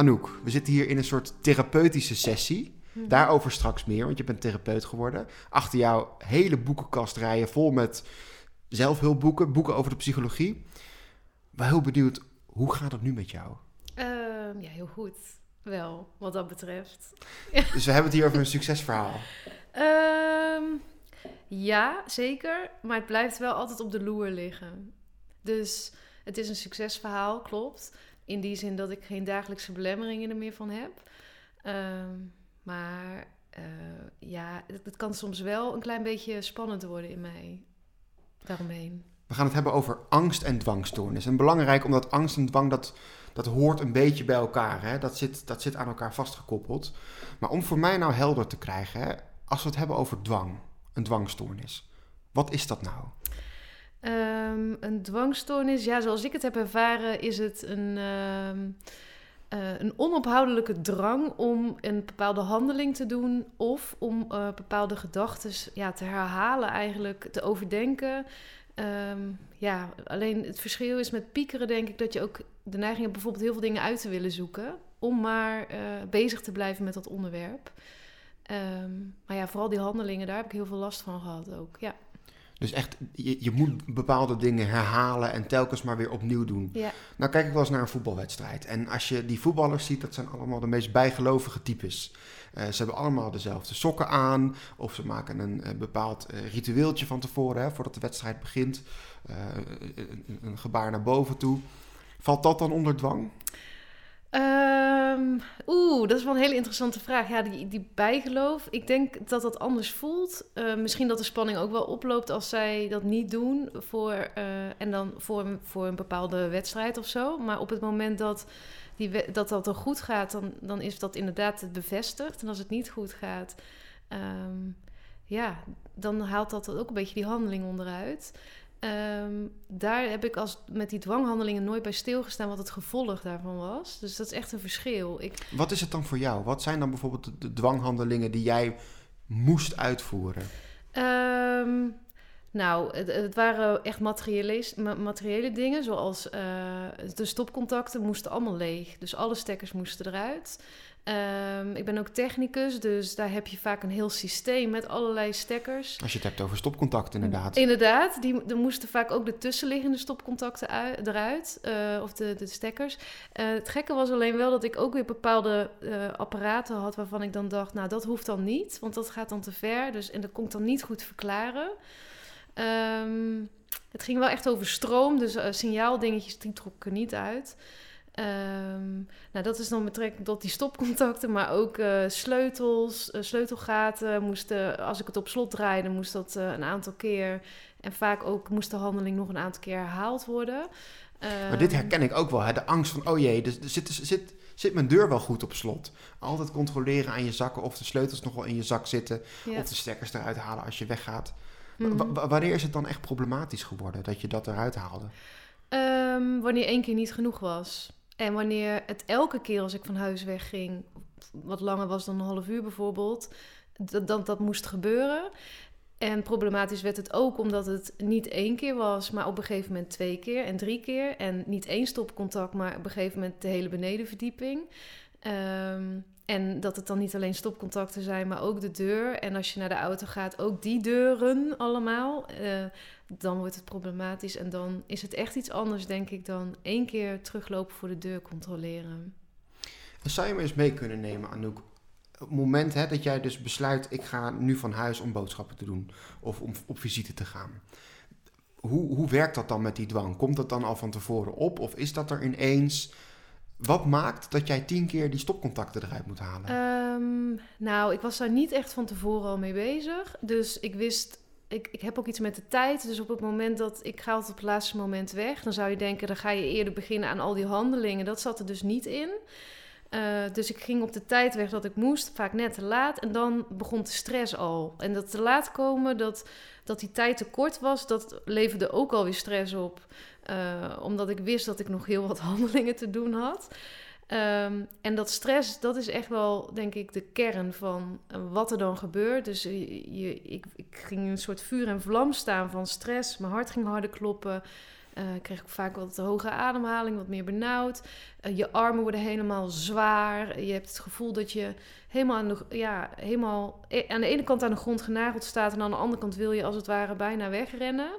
Anouk, we zitten hier in een soort therapeutische sessie. Daarover straks meer, want je bent therapeut geworden. Achter jou hele boekenkast rijden vol met zelfhulpboeken, boeken over de psychologie. Ben heel benieuwd, hoe gaat het nu met jou? Ehm, ja, heel goed. Wel, wat dat betreft. Dus we hebben het hier over een succesverhaal. Ehm, ja, zeker. Maar het blijft wel altijd op de loer liggen. Dus het is een succesverhaal, klopt. In die zin dat ik geen dagelijkse belemmeringen er meer van heb. Ehm, maar eh, ja, het, kan soms wel een klein beetje spannend worden in mij. Daaromheen. We gaan het hebben over angst en dwangstoornis. En belangrijk omdat angst en dwang, dat, dat hoort een beetje bij elkaar. Hè? Dat, zit, dat zit aan elkaar vastgekoppeld. Maar om voor mij nou helder te krijgen, hè, als we het hebben over dwang, een dwangstoornis. Wat is dat nou? Ehm, een dwangstoornis, ja, zoals ik het heb ervaren, is het een, ehm, eh, een onophoudelijke drang om een bepaalde handeling te doen of om eh, bepaalde gedachten ja, te herhalen, eigenlijk te overdenken. Ehm, ja, alleen het verschil is met piekeren, denk ik, dat je ook de neiging hebt bijvoorbeeld heel veel dingen uit te willen zoeken om maar eh, bezig te blijven met dat onderwerp. Maar ja, vooral die handelingen, daar heb ik heel veel last van gehad ook. Ja. Dus echt, je, je moet bepaalde dingen herhalen en telkens maar weer opnieuw doen. Ja. Nou kijk ik wel eens naar een voetbalwedstrijd. En als je die voetballers ziet, dat zijn allemaal de meest bijgelovige types. Eh, ze hebben allemaal dezelfde sokken aan. Of ze maken een eh, bepaald eh, ritueeltje van tevoren, hè, voordat de wedstrijd begint. Een, een gebaar naar boven toe. Valt dat dan onder dwang? Ehm, Oeh, dat is wel een hele interessante vraag. Ja, die, die bijgeloof. Ik denk dat dat anders voelt. Eh, misschien dat de spanning ook wel oploopt als zij dat niet doen. Voor, eh, en dan voor, voor een bepaalde wedstrijd of zo. Maar op het moment dat die, dat, dat dan goed gaat, dan, dan is dat inderdaad bevestigd. En als het niet goed gaat, ehm, ja, dan haalt dat ook een beetje die handeling onderuit. Ehm, daar heb ik als, met die dwanghandelingen nooit bij stilgestaan wat het gevolg daarvan was. Dus dat is echt een verschil. Ik, Wat is het dan voor jou? Wat zijn dan bijvoorbeeld de, de dwanghandelingen die jij moest uitvoeren? Ehm, nou, het, het waren echt materiële, ma- materiële dingen, zoals eh, de stopcontacten moesten allemaal leeg. Dus alle stekkers moesten eruit. Ehm, ik ben ook technicus, dus daar heb je vaak een heel systeem met allerlei stekkers. Als je het hebt over stopcontact inderdaad. Inderdaad, die, er moesten vaak ook de tussenliggende stopcontacten ui- eruit, eh, of de, de stekkers. Eh, het gekke was alleen wel dat ik ook weer bepaalde eh, apparaten had waarvan ik dan dacht, nou dat hoeft dan niet, want dat gaat dan te ver. Dus, en dat kon ik dan niet goed verklaren. Ehm, het ging wel echt over stroom, dus signaaldingetjes die trok ik er niet uit. Ehm, nou, dat is dan betrekking tot die stopcontacten, maar ook eh, sleutels, eh, sleutelgaten. Moesten, als ik het op slot draaide, moest dat eh, een aantal keer. En vaak ook moest de handeling nog een aantal keer herhaald worden. Maar dit Ehm, herken ik ook wel. Hè? De angst van, oh jee, dus, er zit, zit, zit mijn deur wel goed op slot? Altijd controleren aan je zakken of de sleutels nog wel in je zak zitten. ja. Of de stekkers eruit halen als je weggaat. Wa- wanneer is het dan echt problematisch geworden dat je dat eruit haalde? Ehm, wanneer één keer niet genoeg was. En wanneer het elke keer als ik van huis wegging, wat langer was dan een half uur bijvoorbeeld, dat dat, dat moest gebeuren. En problematisch werd het ook omdat het niet één keer was, maar op een gegeven moment twee keer en drie keer. En niet één stopcontact, maar op een gegeven moment de hele benedenverdieping. Ehm, en dat het dan niet alleen stopcontacten zijn, maar ook de deur. En als je naar de auto gaat, ook die deuren allemaal. Eh, dan wordt het problematisch. En dan is het echt iets anders, denk ik, dan één keer teruglopen voor de deur controleren. En zou je me eens mee kunnen nemen, Anouk? Het moment hè, dat jij dus besluit, ik ga nu van huis om boodschappen te doen of om op visite te gaan. Hoe, hoe werkt dat dan met die dwang? Komt dat dan al van tevoren op of is dat er ineens? Wat maakt dat jij tien keer die stopcontacten eruit moet halen? Ehm, nou, ik was daar niet echt van tevoren al mee bezig. Dus ik wist, ik, ik heb ook iets met de tijd. Dus op het moment dat ik ga altijd op het laatste moment weg, dan zou je denken, dan ga je eerder beginnen aan al die handelingen. Dat zat er dus niet in. Eh, dus ik ging op de tijd weg dat ik moest, vaak net te laat. En dan begon de stress al. En dat te laat komen, dat, dat die tijd te kort was, dat leverde ook alweer stress op. Eh, omdat ik wist dat ik nog heel wat handelingen te doen had. Ehm, en dat stress, dat is echt wel, denk ik, de kern van eh, wat er dan gebeurt. Dus eh, je, ik, ik ging in een soort vuur en vlam staan van stress. Mijn hart ging harder kloppen. Eh kreeg ik vaak wat hoge ademhaling, wat meer benauwd. Je armen worden helemaal zwaar. Je hebt het gevoel dat je helemaal aan de, ja, helemaal aan de ene kant aan de grond genageld staat... en aan de andere kant wil je als het ware bijna wegrennen.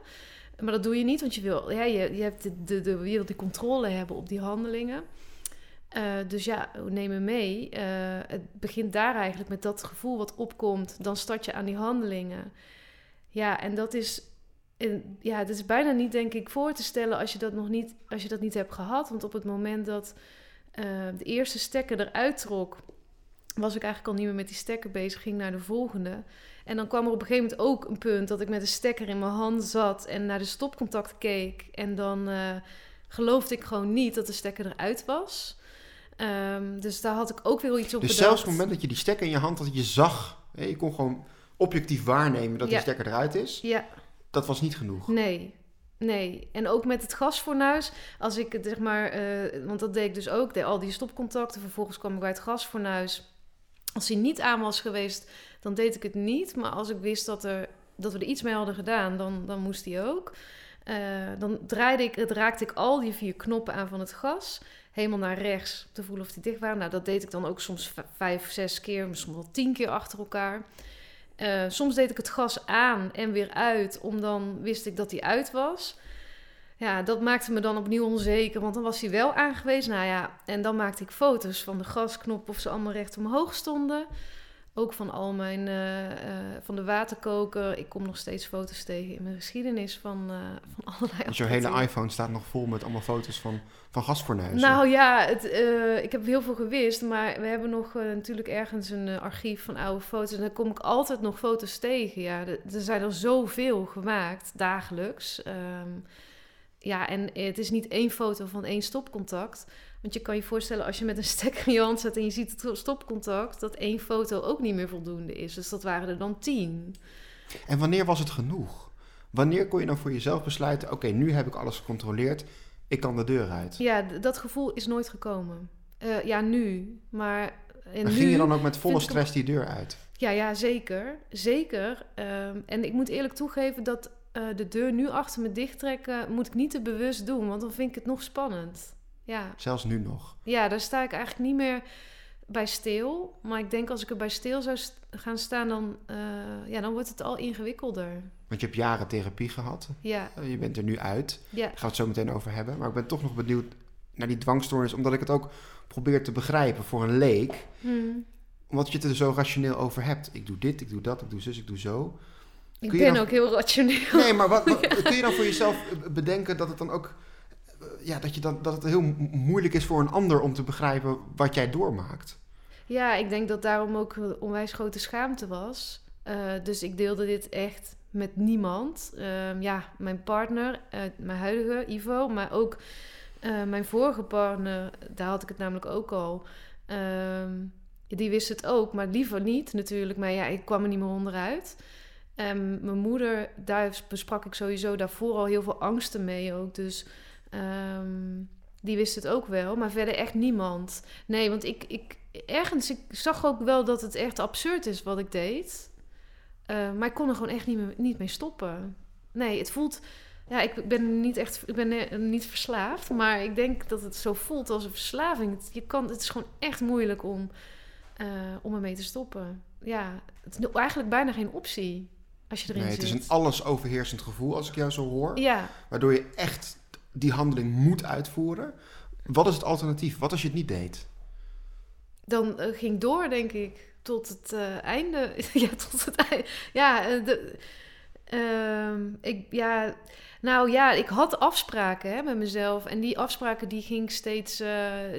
Maar dat doe je niet, want je wil, ja, je, je, hebt de, de, je wil die controle hebben op die handelingen. Eh, dus ja, neem me mee. Eh, het begint daar eigenlijk met dat gevoel wat opkomt. Dan start je aan die handelingen. Ja, en dat is, ja, het is bijna niet, denk ik, voor te stellen als je dat nog niet, als je dat niet hebt gehad. Want op het moment dat eh, de eerste stekker eruit trok, was ik eigenlijk al niet meer met die stekker bezig, ging naar de volgende. En dan kwam er op een gegeven moment ook een punt dat ik met een stekker in mijn hand zat en naar de stopcontact keek. En dan eh, geloofde ik gewoon niet dat de stekker eruit was. Ehm, dus daar had ik ook weer iets op Dus bedacht. zelfs op het moment dat je die stekker in je hand had, je zag, hè, je kon gewoon objectief waarnemen dat Ja. die stekker eruit is. Ja, Dat was niet genoeg. nee. Nee, en ook met het gasfornuis, als ik het zeg maar, eh, want dat deed ik dus ook, deed al die stopcontacten, vervolgens kwam ik bij het gasfornuis. Als hij niet aan was geweest, dan deed ik het niet, maar als ik wist dat, er, dat we er iets mee hadden gedaan, dan, dan moest hij ook. Eh, dan draaide ik, raakte ik al die vier knoppen aan van het gas, helemaal naar rechts, te voelen of die dicht waren. Nou, dat deed ik dan ook soms vijf, zes keer, misschien wel tien keer achter elkaar. Eh, soms deed ik het gas aan en weer uit, om dan wist ik dat hij uit was. Ja, dat maakte me dan opnieuw onzeker, want dan was hij wel aangewezen. Nou ja, en dan maakte ik foto's van de gasknop of ze allemaal recht omhoog stonden. Ook van al mijn, eh, eh, van de waterkoker. Ik kom nog steeds foto's tegen in mijn geschiedenis van, eh, van allerlei Dus jouw hele iPhone staat nog vol met allemaal foto's van, van gasfornuizen. Nou ja, het, ik heb heel veel gewist, maar we hebben nog natuurlijk ergens een archief van oude foto's. En daar kom ik altijd nog foto's tegen. Ja, er, er zijn er zoveel gemaakt, dagelijks. Ehm, ja, en het is niet één foto van één stopcontact. Want je kan je voorstellen, als je met een stekker in je hand zet en je ziet het stopcontact, dat één foto ook niet meer voldoende is. Dus dat waren er dan tien. En wanneer was het genoeg? Wanneer kon je dan voor jezelf besluiten, oké, nu heb ik alles gecontroleerd, ik kan de deur uit. Ja, dat gevoel is nooit gekomen. Eh, ja, nu. Maar, en Maar nu, ging je dan ook met volle stress die deur uit? Ja, ja, zeker. Zeker. Ehm, en ik moet eerlijk toegeven dat eh, de deur nu achter me dichttrekken... moet ik niet te bewust doen, want dan vind ik het nog spannend. Ja, Zelfs nu nog. ja daar sta ik eigenlijk niet meer bij stil. Maar ik denk als ik er bij stil zou gaan staan, dan, eh, ja, dan wordt het al ingewikkelder. Want je hebt jaren therapie gehad. Ja, Eh, Je bent er nu uit. ja. Daar gaan we het zo meteen over hebben. Maar ik ben toch nog benieuwd naar die dwangstoornis, omdat ik het ook probeer te begrijpen voor een leek. Hm. Omdat je het er zo rationeel over hebt. Ik doe dit, ik doe dat, ik doe zus, ik doe zo. Ik ben dan- ook heel rationeel. Nee, maar wat, wat- kun je dan voor jezelf bedenken dat het dan ook... Ja, dat, je dan, dat het heel mo- moeilijk is voor een ander om te begrijpen wat jij doormaakt. Ja, ik denk dat daarom ook onwijs grote schaamte was. Eh, dus ik deelde dit echt met niemand. Ehm, ja, mijn partner, eh, mijn huidige Ivo, maar ook eh, mijn vorige partner, daar had ik het namelijk ook al. Ehm, die wist het ook, maar liever niet natuurlijk. Maar ja, ik kwam er niet meer onderuit. Mijn moeder, daar besprak ik sowieso daarvoor al heel veel angsten mee ook. Dus ehm, die wist het ook wel, maar verder echt niemand. Nee, want ik, ik ergens, ik zag ook wel dat het echt absurd is wat ik deed. Eh, maar ik kon er gewoon echt niet, meer, niet mee stoppen. Nee, het voelt. Ja, ik ben niet echt. Ik ben eh, niet verslaafd. Maar ik denk dat het zo voelt als een verslaving. Het, je kan, het is gewoon echt moeilijk om, eh, om ermee te stoppen. Ja, het is eigenlijk bijna geen optie. Als je erin Nee, het zit. is een alles overheersend gevoel als ik jou zo hoor. Ja, Waardoor je echt die handeling moet uitvoeren. Wat is het alternatief? Wat als je het niet deed? dan eh, ging door, denk ik, tot het eh, einde. ja, tot het einde. Ja, eh, de, ehm, ik, ja, nou ja, ik had afspraken hè, met mezelf. En die afspraken die ging, steeds,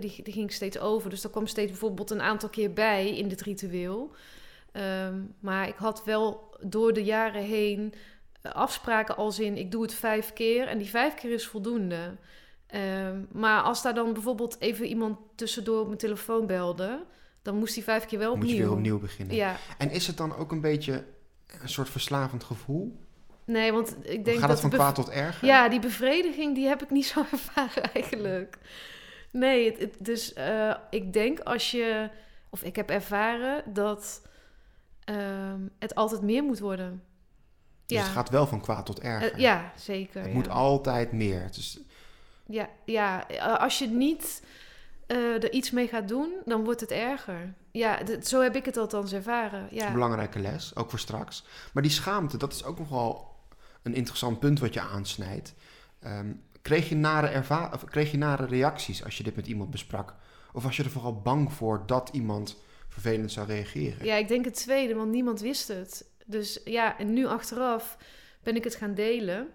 die, die ging steeds over. Dus er kwam steeds bijvoorbeeld een aantal keer bij in dit ritueel. Ehm, maar ik had wel door de jaren heen afspraken als in... ik doe het vijf keer en die vijf keer is voldoende. Ehm, maar als daar dan bijvoorbeeld even iemand tussendoor op mijn telefoon belde... dan moest die vijf keer wel Dan moet opnieuw. je weer opnieuw beginnen. Ja, En is het dan ook een beetje een soort verslavend gevoel? nee, want ik denk Gaat dat... het van kwaad tot erger? Ja, die bevrediging die heb ik niet zo ervaren eigenlijk. Nee, het, het- dus eh, ik denk als je... Of ik heb ervaren dat ehm, het altijd meer moet worden. Dus Ja. het gaat wel van kwaad tot erger. Eh, ja, zeker. het ja. moet altijd meer. Is, Ja, ja, eh, als je niet eh, er iets mee gaat doen, dan wordt het erger. Ja, zo heb ik het althans ervaren. een Ja, belangrijke les, ook voor straks. Maar die schaamte, dat is ook nog wel een interessant punt wat je aansnijdt. Ehm, kreeg, je nare of kreeg je nare reacties als je dit met iemand besprak? Of was je er vooral bang voor dat iemand vervelend zou reageren? ja, ik denk het tweede, want niemand wist het. Dus ja, en nu achteraf ben ik het gaan delen.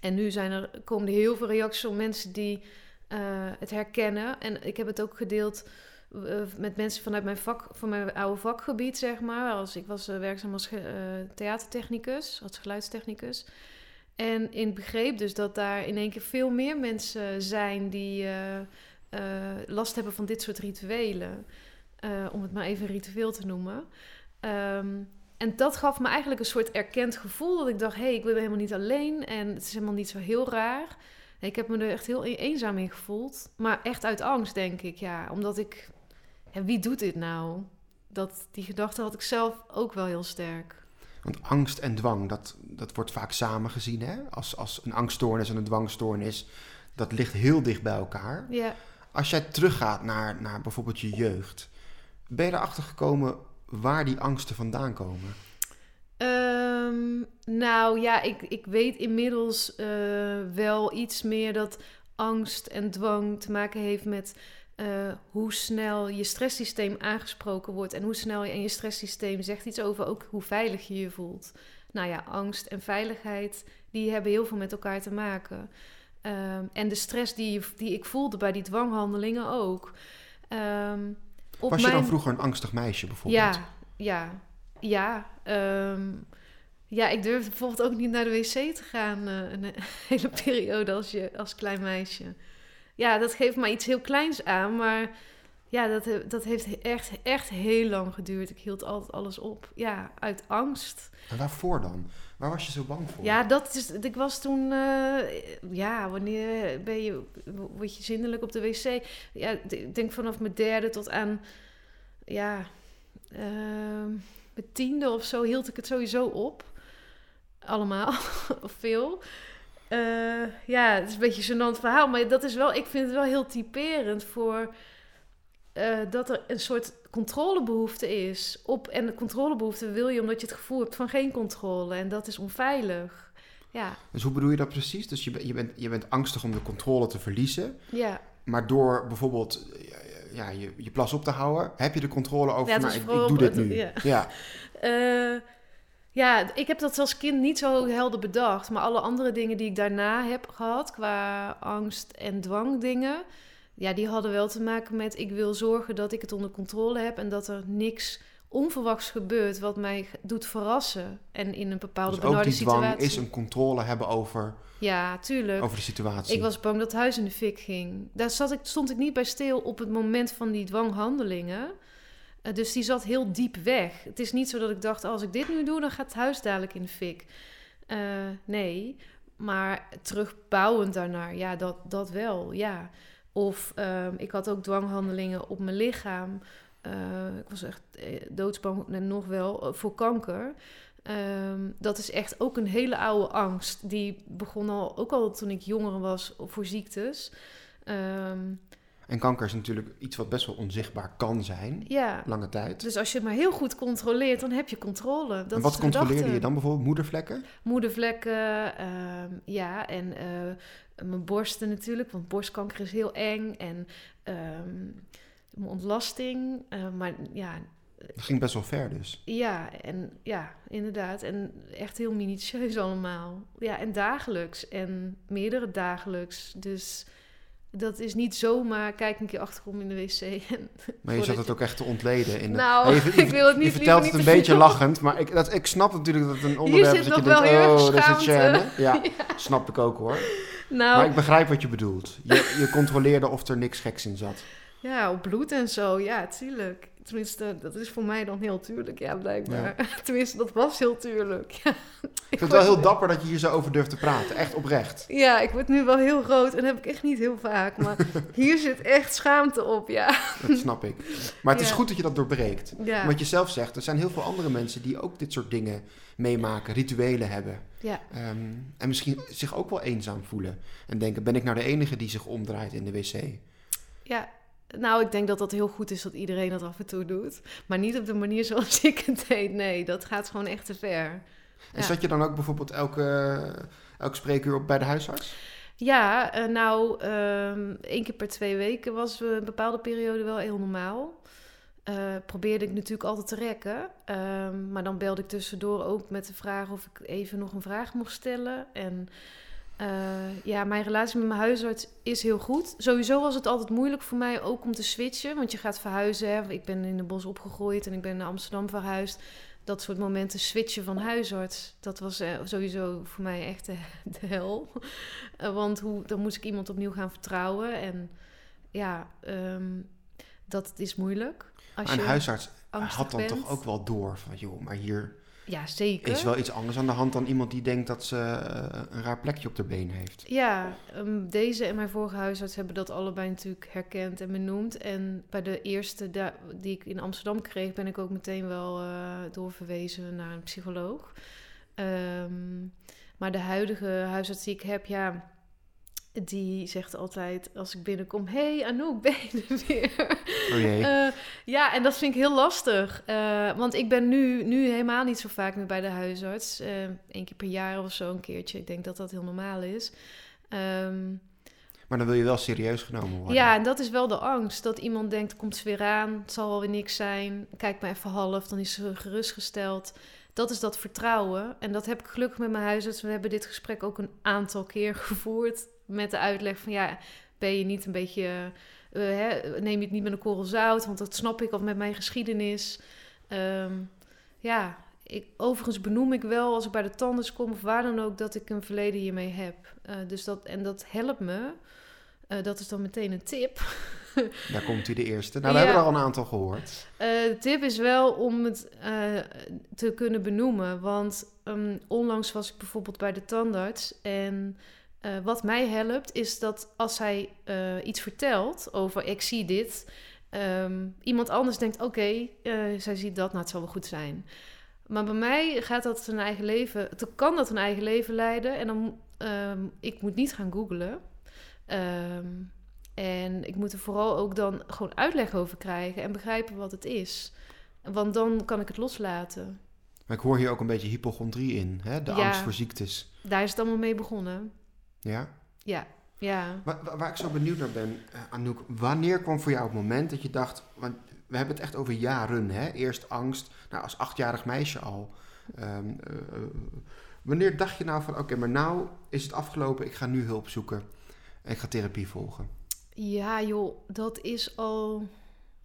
En nu zijn er, komen er heel veel reacties van mensen die eh, het herkennen. En ik heb het ook gedeeld eh, met mensen vanuit mijn vak, van mijn oude vakgebied, zeg maar. Als, ik was eh, werkzaam als theatertechnicus, als geluidstechnicus. En ik begreep dus dat daar in één keer veel meer mensen zijn die last hebben van dit soort rituelen. Om het maar even ritueel te noemen. Ehm, en dat gaf me eigenlijk een soort erkend gevoel. Dat ik dacht, hé, hey, ik ben helemaal niet alleen. En het is helemaal niet zo heel raar. Ik heb me er echt heel e- eenzaam in gevoeld. Maar echt uit angst, denk ik. Ja, omdat ik... Ja, wie doet dit nou? Dat, die gedachte had ik zelf ook wel heel sterk. Want angst en dwang, dat, dat wordt vaak samen gezien. Hè? Als, als een angststoornis en een dwangstoornis, dat ligt heel dicht bij elkaar. Ja, Als jij teruggaat naar, naar bijvoorbeeld je jeugd, ben je erachter gekomen waar die angsten vandaan komen? Ehm, nou ja, ik, ik weet inmiddels eh, wel iets meer dat angst en dwang te maken heeft met eh, hoe snel je stresssysteem aangesproken wordt. En hoe snel je en je stresssysteem zegt iets over ook hoe veilig je je voelt. Nou ja, angst en veiligheid, die hebben heel veel met elkaar te maken. Ehm, en de stress die, die ik voelde bij die dwanghandelingen ook. Ehm, op Was je dan vroeger een angstig meisje bijvoorbeeld? ja, ja, ja. ehm, ja, ik durfde bijvoorbeeld ook niet naar de wc te gaan eh, een hele periode als, je, als klein meisje. Ja, dat geeft maar iets heel kleins aan, maar ja, dat, dat heeft echt, echt heel lang geduurd. Ik hield altijd alles op. Ja, uit angst. En waarvoor dan? Waar was je zo bang voor? Ja, dat is. Ik was toen. eh, ja, wanneer ben je, word je zindelijk op de wc? Ja, ik denk vanaf mijn derde tot aan. Ja, ehm, mijn tiende of zo hield ik het sowieso op. Allemaal, of veel. Eh, ja, het is een beetje een gênant verhaal, maar dat is wel. Ik vind het wel heel typerend voor. Eh, dat er een soort controlebehoefte is. Op, en de controlebehoefte wil je omdat je het gevoel hebt van geen controle. En dat is onveilig. Ja, Dus hoe bedoel je dat precies? Dus je, bent- je, bent, je bent angstig om de controle te verliezen, ja. maar door bijvoorbeeld ja, je, je plas op te houden, heb je de controle over, Ja, is ik, doe dit nu. ja. ja. Eh, ja, ik heb dat als kind niet zo helder bedacht. Maar alle andere dingen die ik daarna heb gehad, qua angst en dwangdingen, ja, die hadden wel te maken met ik wil zorgen dat ik het onder controle heb en dat er niks onverwachts gebeurt wat mij doet verrassen. En in een bepaalde Dus benarde die dwang situatie. is een controle hebben over, Ja, tuurlijk. over de situatie. Ik was bang dat het huis in de fik ging. Daar zat ik, stond ik niet bij stil op het moment van die dwanghandelingen. Eh, dus die zat heel diep weg. Het is niet zo dat ik dacht, als ik dit nu doe, dan gaat het huis dadelijk in de fik. Eh, nee, maar terugbouwend daarnaar, ja, dat, dat wel, ja. Of ehm, ik had ook dwanghandelingen op mijn lichaam. Eh, ik was echt eh, doodsbang, en nog wel, eh, voor kanker. Ehm, dat is echt ook een hele oude angst. Die begon al, ook al toen ik jonger was, voor ziektes. Ehm, En kanker is natuurlijk iets wat best wel onzichtbaar kan zijn, ja, lange tijd. dus als je het maar heel goed controleert, dan heb je controle. Dat en wat de controleerde je dan bijvoorbeeld? Moedervlekken? Moedervlekken, ehm, ja, en eh, mijn borsten natuurlijk, want borstkanker is heel eng. En ehm, mijn ontlasting, eh, maar ja, Dat ging best wel ver dus. ja, en ja, inderdaad. En echt heel minutieus allemaal. Ja, en dagelijks. En meerdere dagelijks. Dus dat is niet zomaar, kijk een keer achterom in de wc. En Maar je zat het ook echt te ontleden. In de- Nou, je, je- ik wil het niet- Je vertelt het een beetje lachend, maar ik, dat, ik snap natuurlijk dat het een onderwerp is zit dat je denkt, oh, dat is het. Ja, snap ik ook hoor. Nou, Maar ik begrijp wat je bedoelt. Je, je controleerde of er niks geks in zat. Ja, op bloed en zo. Ja, tuurlijk. Tenminste, dat is voor mij dan heel tuurlijk, ja, blijkbaar. Tenminste, dat was heel tuurlijk. Ja. Ik vind het wel heel dapper dat je hier zo over durft te praten. Echt oprecht. Ja, ik word nu wel heel groot en dat heb ik echt niet heel vaak. Maar hier zit echt schaamte op, ja. Dat snap ik. Maar het is Ja. goed dat je dat doorbreekt. Wat je zelf zegt, er zijn heel veel andere mensen die ook dit soort dingen meemaken, rituelen hebben. ja. Ehm, en misschien zich ook wel eenzaam voelen. En denken, ben ik nou de enige die zich omdraait in de wc? ja. Nou, ik denk dat dat heel goed is dat iedereen dat af en toe doet. Maar niet op de manier zoals ik het deed. Nee, dat gaat gewoon echt te ver. En Ja. zat je dan ook bijvoorbeeld elke, elke spreekuur op bij de huisarts? Ja, eh, nou, ehm één keer per twee weken was een bepaalde periode wel heel normaal. Eh, probeerde ik natuurlijk altijd te rekken. Ehm, maar dan belde ik tussendoor ook met de vraag of ik even nog een vraag mocht stellen. En eh, ja, mijn relatie met mijn huisarts is heel goed. Sowieso was het altijd moeilijk voor mij ook om te switchen. Want je gaat verhuizen. Hè. Ik ben in de bos opgegroeid en ik ben naar Amsterdam verhuisd. Dat soort momenten switchen van huisarts. Dat was eh, sowieso voor mij echt de, de hel. Eh, want hoe, dan moest ik iemand opnieuw gaan vertrouwen. En ja, ehm, dat is moeilijk. Als een je huisarts had dan bent. toch ook wel door van, joh, maar hier Ja, zeker. is wel iets anders aan de hand dan iemand die denkt dat ze eh, een raar plekje op de been heeft. Ja, ehm, deze en mijn vorige huisarts hebben dat allebei natuurlijk herkend en benoemd. En bij de eerste die ik in Amsterdam kreeg, ben ik ook meteen wel eh, doorverwezen naar een psycholoog. Ehm, maar de huidige huisarts die ik heb, ja, die zegt altijd als ik binnenkom: Hey Anouk, ben je er weer? Oh jee. Eh, ja, en dat vind ik heel lastig. Eh, want ik ben nu, nu helemaal niet zo vaak meer bij de huisarts. Eén keer per jaar of zo een keertje. Ik denk dat dat heel normaal is. Ehm, Maar dan wil je wel serieus genomen worden. ja, en dat is wel de angst. Dat iemand denkt, komt ze weer aan, het zal wel weer niks zijn. Kijk maar even half, dan is ze gerustgesteld. Dat is dat vertrouwen. En dat heb ik gelukkig met mijn huisarts. We hebben dit gesprek ook een aantal keer gevoerd. Met de uitleg van, ja, ben je niet een beetje... eh, hè, neem je het niet met een korrel zout, want dat snap ik al met mijn geschiedenis. Ehm, ja, ik, overigens benoem ik wel als ik bij de tandarts kom of waar dan ook dat ik een verleden hiermee heb. Eh, dus dat, en dat helpt me. Eh, dat is dan meteen een tip. Daar komt hij de eerste. Nou, we Ja. hebben er al een aantal gehoord. Eh, de tip is wel om het te kunnen benoemen. Want ehm, onlangs was ik bijvoorbeeld bij de tandarts. En eh, wat mij helpt is dat als hij eh, iets vertelt over ik zie dit. ehm, iemand anders denkt oké, eh, zij ziet dat, nou het zal wel goed zijn. Maar bij mij gaat dat zijn eigen leven, het kan dat een eigen leven leiden. En dan, ehm, ik moet niet gaan googlen. Ehm, en ik moet er vooral ook dan gewoon uitleg over krijgen en begrijpen wat het is. Want dan kan ik het loslaten. Maar ik hoor hier ook een beetje hypochondrie in. Hè? De Ja. angst voor ziektes. Daar is het allemaal mee begonnen. Ja? Ja, ja. Waar, waar- ik zo benieuwd naar ben, eh, Anouk. Wanneer kwam voor jou het moment dat je dacht... Want we hebben het echt over jaren, hè? Eerst angst. Nou, als achtjarig meisje al. Ehm, eh, wanneer dacht je nou van... Oké, maar nou is het afgelopen. Ik ga nu hulp zoeken. En ik ga therapie volgen. Ja, joh, dat is al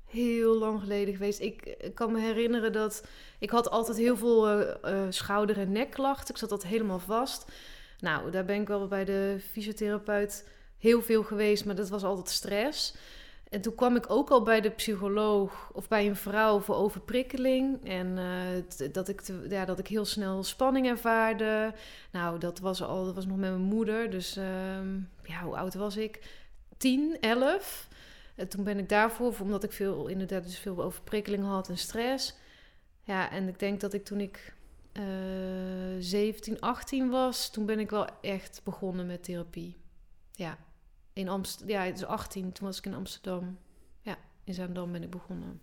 heel lang geleden geweest. Ik, ik kan me herinneren dat ik had altijd heel veel eh, schouder- en nekklachten. Ik zat dat helemaal vast. Nou, daar ben ik wel bij de fysiotherapeut heel veel geweest, maar dat was altijd stress. En toen kwam ik ook al bij de psycholoog of bij een vrouw voor overprikkeling. En eh, dat, ik ja, dat ik heel snel spanning ervaarde. Nou, dat was al, dat was nog met mijn moeder. Dus ehm, ja, hoe oud was ik? 10, 11. En toen ben ik daarvoor, omdat ik veel, inderdaad dus veel overprikkeling had en stress. Ja, en ik denk dat ik toen ik eh 17, 18 was, toen ben ik wel echt begonnen met therapie. Ja, in Amsterdam. Ja, is 18, toen was ik in Amsterdam. Ja, in Zaandam ben ik begonnen.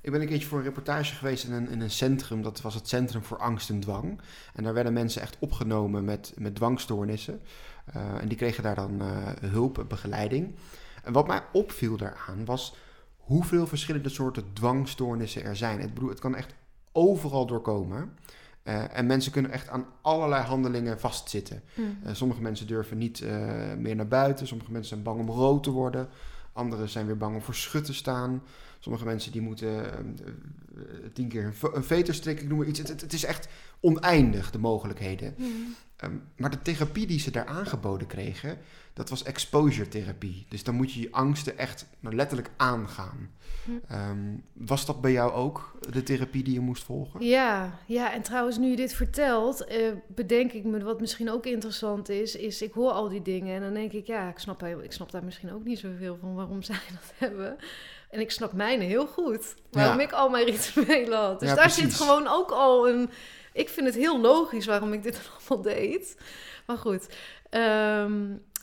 Ik ben een keertje voor een reportage geweest in een, in een centrum. Dat was het Centrum voor Angst en Dwang. En daar werden mensen echt opgenomen met, met dwangstoornissen. Eh, en die kregen daar dan eh, hulp en begeleiding. En wat mij opviel daaraan was hoeveel verschillende soorten dwangstoornissen er zijn. Ik bedoel, het kan echt overal doorkomen. Eh, en mensen kunnen echt aan allerlei handelingen vastzitten. Eh, sommige mensen durven niet eh, meer naar buiten. Sommige mensen zijn bang om rood te worden. Anderen zijn weer bang om voor schut te staan. Sommige mensen die moeten ehm, eh, tien keer een, ve- een veter strikken, ik noem maar iets. Het, het, het is echt oneindig, de mogelijkheden. Ehm, maar de therapie die ze daar aangeboden kregen, dat was exposure therapie. Dus dan moet je je angsten echt nou, letterlijk aangaan. Hm. Ehm, was dat bij jou ook de therapie die je moest volgen? Ja, ja, en trouwens, nu je dit vertelt, eh, bedenk ik me wat misschien ook interessant is, is ik hoor al die dingen en dan denk ik, ja, ik snap, ik snap daar misschien ook niet zoveel van waarom zij dat hebben. En ik snap mijne heel goed, waarom Ja. ik al mijn rituelen had. Dus Ja, daar zit gewoon ook al een... Ik vind het heel logisch waarom ik dit allemaal deed. Maar goed, ehm,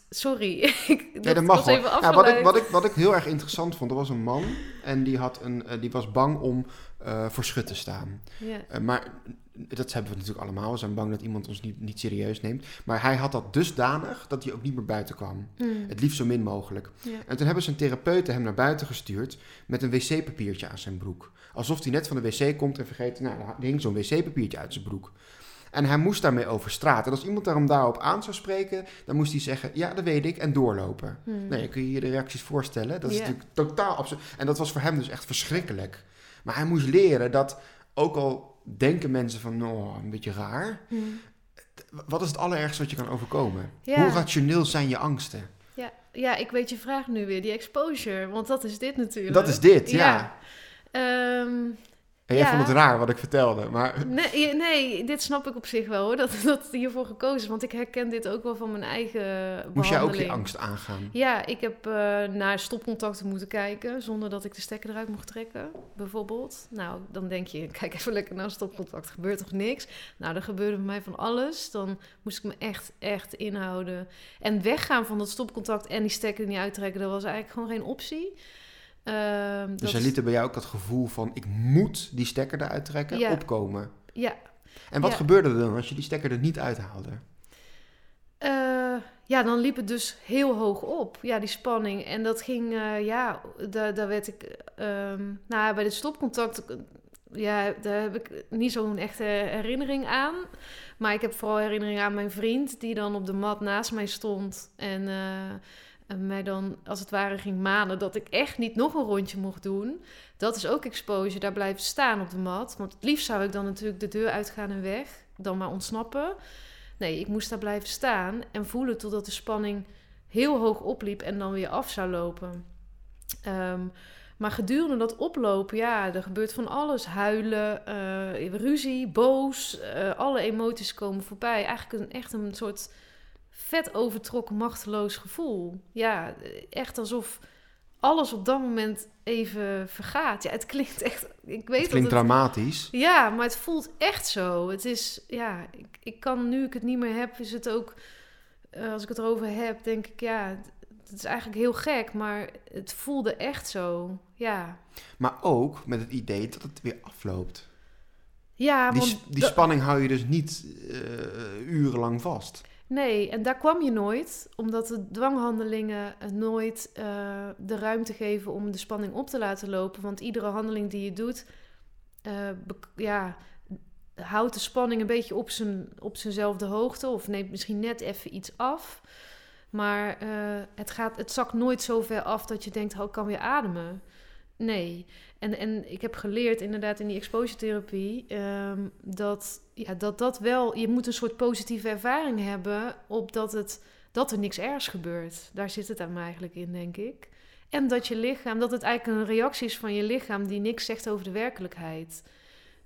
sorry. ik, Ja, dat mag was hoor. even Ja, wat, ik, wat, ik, wat ik heel erg interessant vond, er was een man en die, had een, eh, die was bang om eh, voor schut te staan. Eh, maar dat hebben we natuurlijk allemaal. We zijn bang dat iemand ons niet, niet serieus neemt. Maar hij had dat dusdanig dat hij ook niet meer buiten kwam. Mm. Het liefst zo min mogelijk. Ja. En toen hebben zijn therapeuten hem naar buiten gestuurd met een wc-papiertje aan zijn broek. Alsof hij net van de wc komt en vergeet, nou, er hing zo'n wc-papiertje uit zijn broek. En hij moest daarmee over straat. En als iemand daarom daarop aan zou spreken, dan moest hij zeggen, ja, dat weet ik, en doorlopen. Mm. Nee, kun je je de reacties voorstellen? Dat is natuurlijk totaal absurd. En dat was voor hem dus echt verschrikkelijk. Maar hij moest leren dat, ook al denken mensen van, oh, een beetje raar. Mm. Wat is het allerergste wat je kan overkomen? Ja. Hoe rationeel zijn je angsten? Ja, ja, ik weet je vraag nu weer, die exposure, want dat is dit natuurlijk. Dat is dit, ja. Ehm, En jij Ja. vond het raar wat ik vertelde, maar... nee, nee, dit snap ik op zich wel hoor, dat, dat hiervoor gekozen is. Want ik herken dit ook wel van mijn eigen Moest jij ook je angst aangaan? Ja, ik heb eh, naar stopcontacten moeten kijken zonder dat ik de stekker eruit mocht trekken, bijvoorbeeld. Nou, dan denk je, kijk even lekker naar stopcontact, gebeurt toch niks? Nou, er gebeurde bij mij van alles. Dan moest ik me echt, echt inhouden. En weggaan van dat stopcontact en die stekker er niet uittrekken, dat was eigenlijk gewoon geen optie. Ehm, Dus dat- hij liet er bij jou ook dat gevoel van, ik moet die stekker eruit trekken, Ja. opkomen. Ja, En wat Ja. gebeurde er dan als je die stekker er niet uithaalde? Eh, ja, dan liep het dus heel hoog op. Ja, die spanning. En dat ging, eh, ja, daar, daar werd ik... ehm, nou, bij de stopcontact... eh, Ja, daar heb ik niet zo'n echte herinnering aan. Maar ik heb vooral herinnering aan mijn vriend... die dan op de mat naast mij stond... en, mij dan als het ware ging manen... dat ik echt niet nog een rondje mocht doen. Dat is ook exposure, daar blijven staan op de mat. Want het liefst zou ik dan natuurlijk de deur uitgaan en weg. Dan maar ontsnappen. Nee, ik moest daar blijven staan en voelen totdat de spanning heel hoog opliep en dan weer af zou lopen. Ehm, maar gedurende dat oplopen, ja, er gebeurt van alles. Huilen, eh, ruzie, boos, eh, alle emoties komen voorbij. Eigenlijk een, echt een soort vet overtrokken, machteloos gevoel. Ja, echt alsof alles op dat moment even vergaat. Ja, het klinkt echt... Ik weet Het klinkt dat het dramatisch. ja, maar het voelt echt zo. Het is, ja, ik, ik kan nu ik het niet meer heb, is het ook, eh, als ik het erover heb, denk ik, ja, het, is eigenlijk heel gek, maar het voelde echt zo. Ja, Maar ook met het idee dat het weer afloopt. ja Die, want die spanning hou je dus niet eh, urenlang vast. Nee, en daar kwam je nooit, omdat de dwanghandelingen eh, nooit eh, de ruimte geven om de spanning op te laten lopen. Want iedere handeling die je doet, eh, ja, houdt de spanning een beetje op, zijn, op zijnzelfde hoogte of neemt misschien net even iets af. Maar het, gaat, het zakt nooit zo ver af dat je denkt, oh, ik kan weer ademen. Nee. En, en ik heb geleerd inderdaad in die exposure therapie ehm, dat, ja, dat dat wel, je moet een soort positieve ervaring hebben op dat, het, dat er niks ergs gebeurt. Daar zit het aan eigenlijk in, denk ik. En dat je lichaam, dat het eigenlijk een reactie is van je lichaam die niks zegt over de werkelijkheid.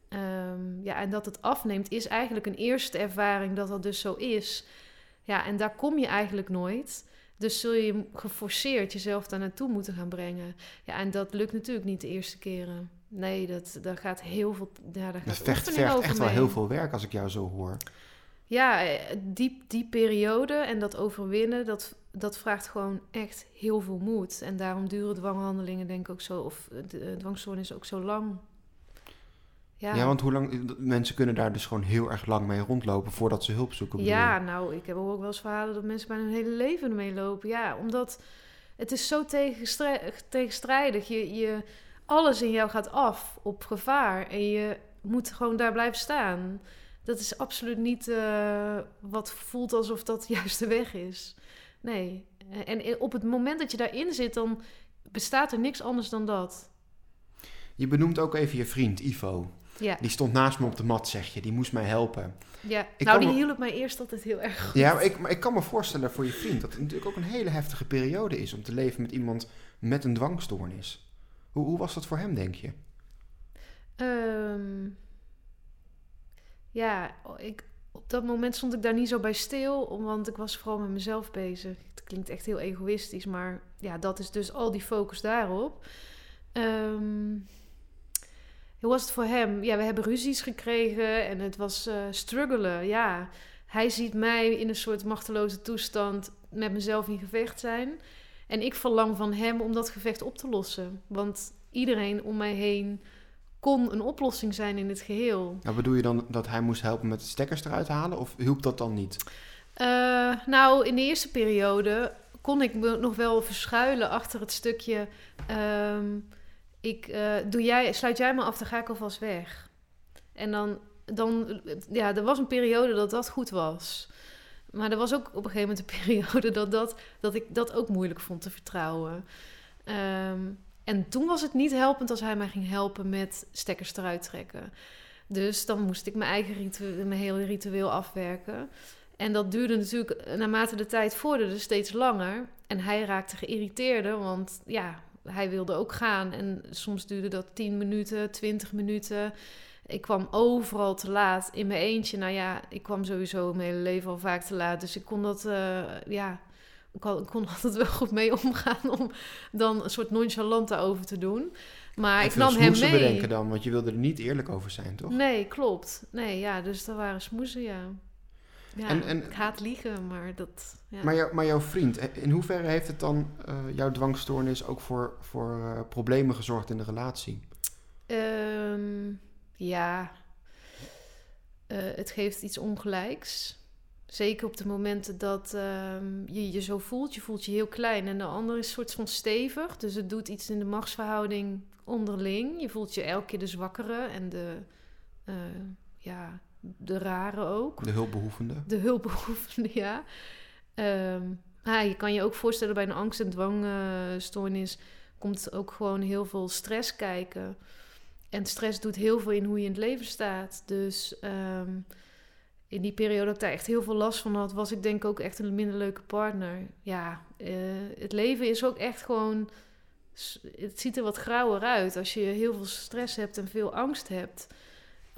Ehm, ja, en dat het afneemt is eigenlijk een eerste ervaring dat dat dus zo is. Ja, en daar kom je eigenlijk nooit. Dus zul je geforceerd jezelf daar naartoe moeten gaan brengen. Ja, en dat lukt natuurlijk niet de eerste keren. Nee, dat, daar gaat heel veel. Ja, daar Dat gaat vecht, vergt over echt wel heel veel werk als ik jou zo hoor. Ja, eh, die, die periode en dat overwinnen, dat, dat vraagt gewoon echt heel veel moed. En daarom duren dwanghandelingen denk ik ook zo, of eh, de eh, dwangstoornis ook zo lang. Ja, Ja. want hoe lang, mensen kunnen daar dus gewoon heel erg lang mee rondlopen voordat ze hulp zoeken. Ja, nou, ik heb ook wel eens verhalen dat mensen bijna hun hele leven ermee lopen. Ja, omdat het is zo tegenstrijdig. Je, je, alles in jou gaat af op gevaar en je moet gewoon daar blijven staan. Dat is absoluut niet eh, wat voelt alsof dat juist de weg is. Nee. En op het moment dat je daarin zit, dan bestaat er niks anders dan dat. Je benoemt ook even je vriend Ivo. Ja, Die stond naast me op de mat, zeg je. Die moest mij helpen. ja. Ik nou die me- hielp mij eerst altijd heel erg goed. Ja, maar ik, maar ik kan me voorstellen voor je vriend dat het natuurlijk ook een hele heftige periode is om te leven met iemand met een dwangstoornis. Hoe, hoe was dat voor hem, denk je? Ehm, ja, ik, op dat moment stond ik daar niet zo bij stil, want ik was vooral met mezelf bezig. Het klinkt echt heel egoïstisch, maar ja, dat is dus al die focus daarop. Ehm, hoe was het voor hem? Ja, we hebben ruzies gekregen en het was eh struggelen. Ja, hij ziet mij in een soort machteloze toestand met mezelf in gevecht zijn. En ik verlang van hem om dat gevecht op te lossen. Want iedereen om mij heen kon een oplossing zijn in het geheel. Nou, bedoel je dan dat hij moest helpen met de stekkers eruit halen? Of hielp dat dan niet? Eh, nou, in de eerste periode kon ik me nog wel verschuilen achter het stukje. ehm, ik, eh, doe jij, sluit jij me af, dan ga ik alvast weg. En dan, dan, ja, er was een periode dat dat goed was. Maar er was ook op een gegeven moment een periode dat, dat, dat ik dat ook moeilijk vond te vertrouwen. Ehm, en toen was het niet helpend als hij mij ging helpen met stekkers eruit trekken. Dus dan moest ik mijn eigen ritueel, mijn hele ritueel afwerken. En dat duurde natuurlijk eh, naarmate de tijd vorderde steeds langer. En hij raakte geïrriteerder, want ja, hij wilde ook gaan. En soms duurde dat 10 minuten, 20 minuten. Ik kwam overal te laat in mijn eentje. Nou ja, ik kwam sowieso mijn hele leven al vaak te laat. Dus ik kon dat, eh, ja, ik kon, ik kon altijd wel goed mee omgaan om dan een soort nonchalant daarover te doen. Maar En ik nam hem smoesen mee. bedenken dan, want je wilde er niet eerlijk over zijn, toch? Nee, klopt. Nee, ja, dus dat waren smoezen, ja. Ja, En- en- ik haat liegen, maar dat... Ja. Maar, jou- maar jouw vriend, in hoeverre heeft het dan, eh, jouw dwangstoornis, ook voor, voor eh, problemen gezorgd in de relatie? Ehm, ja, Eh, het geeft iets ongelijks. Zeker op de momenten dat ehm, je je zo voelt. Je voelt je heel klein en de ander is soort van stevig. Dus het doet iets in de machtsverhouding onderling. Je voelt je elke keer de zwakkere en de, ja, de rare ook. De hulpbehoevende? De hulpbehoevende, ja. Ehm, ah, je kan je ook voorstellen bij een angst- en dwangstoornis komt ook gewoon heel veel stress kijken. En stress doet heel veel in hoe je in het leven staat. Dus ehm, in die periode dat ik daar echt heel veel last van had, was ik denk ik ook echt een minder leuke partner. Ja, eh, het leven is ook echt gewoon. Het ziet er wat grauwer uit als je heel veel stress hebt en veel angst hebt.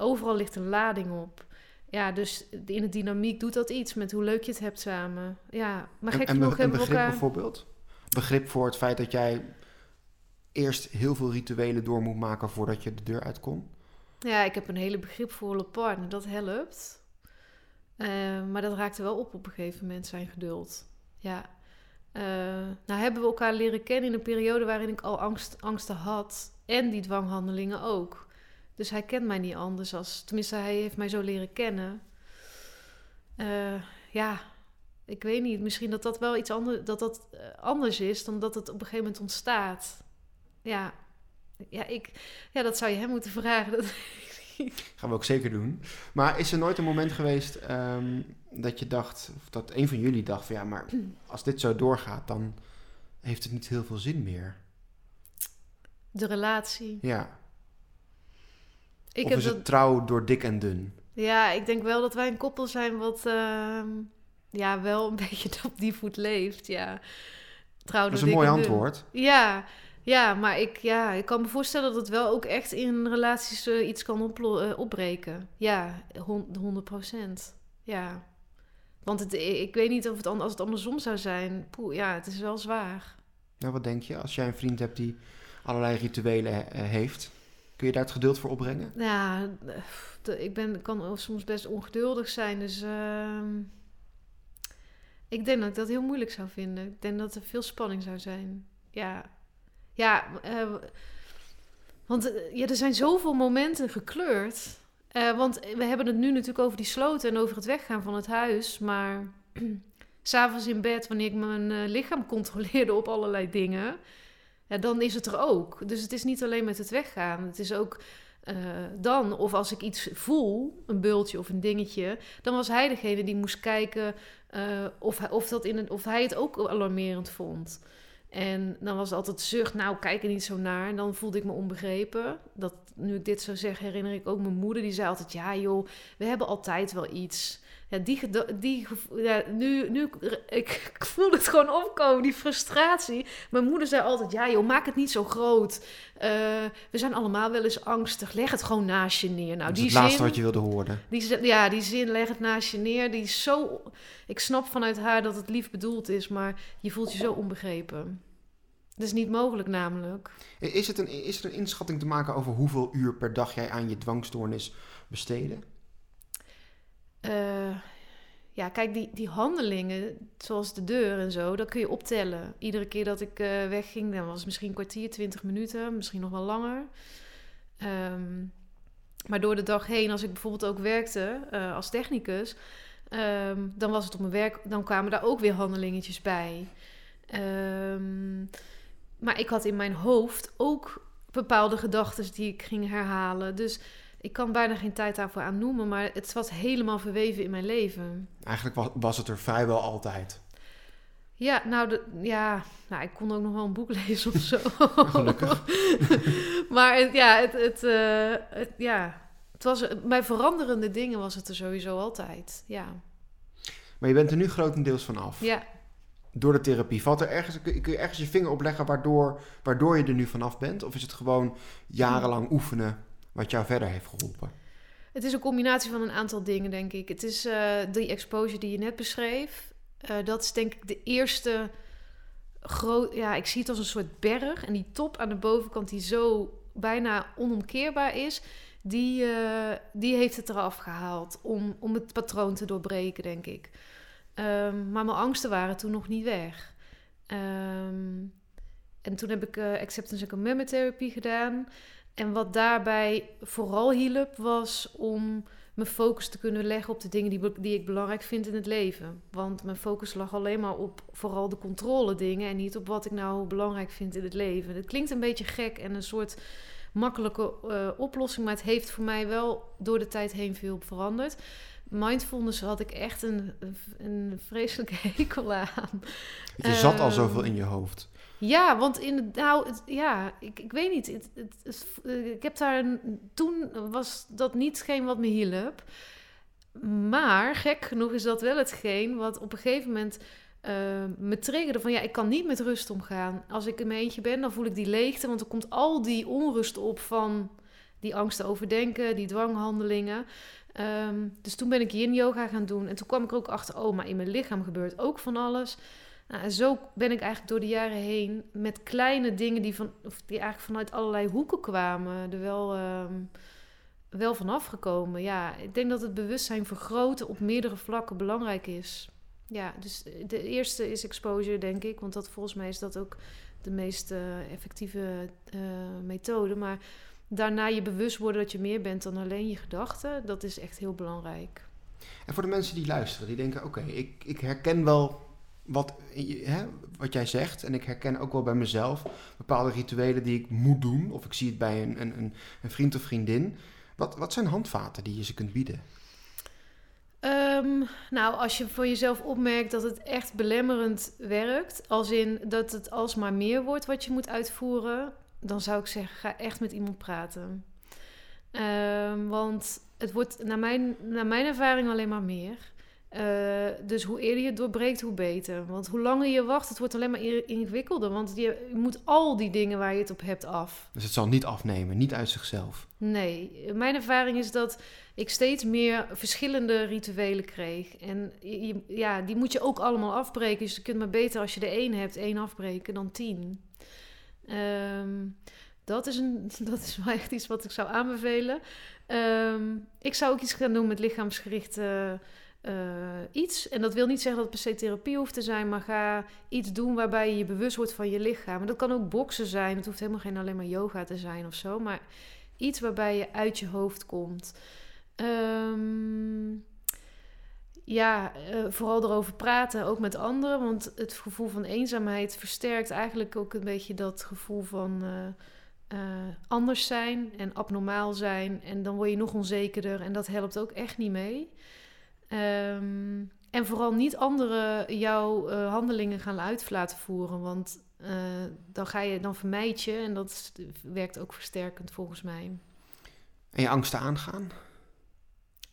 Overal ligt een lading op. Ja, dus in de dynamiek doet dat iets met hoe leuk je het hebt samen. Ja, maar gek en, genoeg be- en hebben we begrip elkaar... bijvoorbeeld? Begrip voor het feit dat jij eerst heel veel rituelen door moet maken voordat je de deur uit kon? Ja, ik heb een hele begripvolle partner, dat helpt. Eh, maar dat raakte wel op op een gegeven moment, zijn geduld. Ja. Eh, nou hebben we elkaar leren kennen in een periode waarin ik al angst, angsten had. En die dwanghandelingen ook. Dus hij kent mij niet anders als... Tenminste, hij heeft mij zo leren kennen. Eh, ja, ik weet niet. Misschien dat dat wel iets anders, dat dat, eh, anders is dan dat het op een gegeven moment ontstaat. Ja, ja, ik, ja dat zou je hem moeten vragen. Dat, Gaan we ook zeker doen. Maar is er nooit een moment geweest ehm, dat je dacht, of dat een van jullie dacht van ja, maar als dit zo doorgaat, dan heeft het niet heel veel zin meer. de relatie. Ja. Ik of heb is dat, het trouw door dik en dun? Ja, ik denk wel dat wij een koppel zijn wat ehm, ja, wel een beetje op die voet leeft. Ja. Trouw Dat is een mooi dun. antwoord. Ja, ja, maar ik, ja, ik kan me voorstellen dat het wel ook echt in relaties eh, iets kan eh, opbreken. Ja, hon- 100 procent. Ja. Want het, ik weet niet of het als het andersom zou zijn. Poeh, ja, het is wel zwaar. Nou, wat denk je? Als jij een vriend hebt die allerlei rituelen eh, heeft, kun je daar het geduld voor opbrengen? Ja, ik ben, kan soms best ongeduldig zijn. Dus ehm, ik denk dat ik dat heel moeilijk zou vinden. Ik denk dat er veel spanning zou zijn. Ja, ja eh, want eh, ja, er zijn zoveel momenten gekleurd. Eh, want we hebben het nu natuurlijk over die sloten en over het weggaan van het huis. Maar s'avonds in bed, wanneer ik mijn lichaam controleerde op allerlei dingen... Dan is het er ook. Dus het is niet alleen met het weggaan. Het is ook eh, dan, of als ik iets voel, een bultje of een dingetje, dan was hij degene die moest kijken eh, of, of, dat in een, of hij het ook alarmerend vond. En dan was het altijd zucht, nou kijk er niet zo naar. En dan voelde ik me onbegrepen. Dat, nu ik dit zo zeg, herinner ik ook mijn moeder. Die zei altijd, ja joh, we hebben altijd wel iets. Ja, die, die ja, nu, nu, ik, ik voel het gewoon opkomen, die frustratie. Mijn moeder zei altijd, ja joh, maak het niet zo groot. Eh, we zijn allemaal wel eens angstig. Leg het gewoon naast je neer. Nou, dat is die het laatste zin, wat je wilde horen. die, ja, die zin, leg het naast je neer. Die is zo... Ik snap vanuit haar dat het lief bedoeld is, maar je voelt je zo onbegrepen. Dat is niet mogelijk namelijk. Is, het een, is er een inschatting te maken over hoeveel uur per dag jij aan je dwangstoornis besteden? Eh, ja, kijk, die, die handelingen, zoals de deur en zo, dat kun je optellen. Iedere keer dat ik eh, wegging, dan was het misschien een kwartier, twintig minuten, misschien nog wel langer. Ehm, maar door de dag heen, als ik bijvoorbeeld ook werkte eh, als technicus, ehm, dan was het op mijn werk, dan kwamen daar ook weer handelingetjes bij. Ehm, maar ik had in mijn hoofd ook bepaalde gedachten die ik ging herhalen. Dus ik kan bijna geen tijd daarvoor aan noemen, maar het was helemaal verweven in mijn leven. Eigenlijk was, was het er vrijwel altijd. Ja, nou, de, ja, nou, ik kon ook nog wel een boek lezen of zo. Gelukkig. maar het, ja, het, het, eh, het, ja, het was, bij veranderende dingen was het er sowieso altijd. Ja, Maar je bent er nu grotendeels van af. ja. Door de therapie. Valt er ergens, kun je- ergens je vinger opleggen waardoor, waardoor je er nu vanaf bent? Of is het gewoon jarenlang oefenen wat jou verder heeft geholpen? Het is een combinatie van een aantal dingen, denk ik. Het is eh die exposure die je net beschreef. Eh, dat is denk ik de eerste groot. Ja, ik zie het als een soort berg. En die top aan de bovenkant, die zo bijna onomkeerbaar is, die, eh, die heeft het eraf gehaald om, om het patroon te doorbreken, denk ik. Ehm, maar mijn angsten waren toen nog niet weg. Ehm, en toen heb ik eh, acceptance en commitment therapie gedaan. En wat daarbij vooral hielp, was om mijn focus te kunnen leggen op de dingen die, die ik belangrijk vind in het leven. Want mijn focus lag alleen maar op vooral de controle dingen en niet op wat ik nou belangrijk vind in het leven. Het klinkt een beetje gek en een soort makkelijke eh, oplossing, maar het heeft voor mij wel door de tijd heen veel veranderd. Mindfulness had ik echt een, een vreselijke hekel aan. Je zat al Ehm, zoveel in je hoofd. Ja, want in nou, het- ja, ik, ik weet niet. Het, het, het- eh, ik heb daar een- toen was dat niet hetgeen wat me hielp. Maar gek genoeg is dat wel hetgeen wat op een gegeven moment eh, me triggerde van ja, ik kan niet met rust omgaan. Als ik in mijn eentje ben, dan voel ik die leegte, want er komt al die onrust op van die angsten overdenken, die dwanghandelingen. Ehm, dus toen ben ik yin yoga gaan doen en toen kwam ik er ook achter, oh, maar in mijn lichaam gebeurt ook van alles. Nou, en zo ben ik eigenlijk door de jaren heen met kleine dingen die, van, of die eigenlijk vanuit allerlei hoeken kwamen, er wel, ehm, wel van afgekomen. Ja, ik denk dat het bewustzijn vergroten op meerdere vlakken belangrijk is. Ja, dus de eerste is exposure, denk ik, want dat volgens mij is dat ook de meest eh, effectieve eh, methode. Maar daarna je bewust worden dat je meer bent dan alleen je gedachten, dat is echt heel belangrijk. En voor de mensen die luisteren, die denken: oké, ik, ik herken wel wat, hè, wat jij zegt. En ik herken ook wel bij mezelf bepaalde rituelen die ik moet doen. Of ik zie het bij een, een, een, een vriend of vriendin. Wat, wat zijn handvaten die je ze kunt bieden? Ehm, nou, als je voor jezelf opmerkt dat het echt belemmerend werkt, als in dat het alsmaar meer wordt wat je moet uitvoeren, dan zou ik zeggen, ga echt met iemand praten. Ehm, want het wordt naar mijn, naar mijn ervaring alleen maar meer. Eh, dus hoe eerder je het doorbreekt, hoe beter. Want hoe langer je wacht, het wordt alleen maar in- ingewikkelder. Want je, je moet al die dingen waar je het op hebt af. Dus het zal niet afnemen, niet uit zichzelf. Nee, mijn ervaring is dat ik steeds meer verschillende rituelen kreeg. En je- ja, die moet je ook allemaal afbreken. Dus je kunt maar beter als je er één hebt, één afbreken dan tien. Ehm, dat, is een, dat is wel echt iets wat ik zou aanbevelen. Ehm, ik zou ook iets gaan doen met lichaamsgericht eh, iets. En dat wil niet zeggen dat het per se therapie hoeft te zijn, maar ga iets doen waarbij je je bewust wordt van je lichaam. En dat kan ook boksen zijn. Het hoeft helemaal geen alleen maar yoga te zijn of zo. Maar iets waarbij je uit je hoofd komt. Ehm, ja, eh, vooral erover praten, ook met anderen. Want het gevoel van eenzaamheid versterkt eigenlijk ook een beetje dat gevoel van eh, eh, anders zijn en abnormaal zijn. En dan word je nog onzekerder en dat helpt ook echt niet mee. Ehm, en vooral niet anderen jouw handelingen gaan uit laten voeren. Want dan, ga je, dan vermijd je en dat werkt ook versterkend volgens mij. En je angsten aangaan?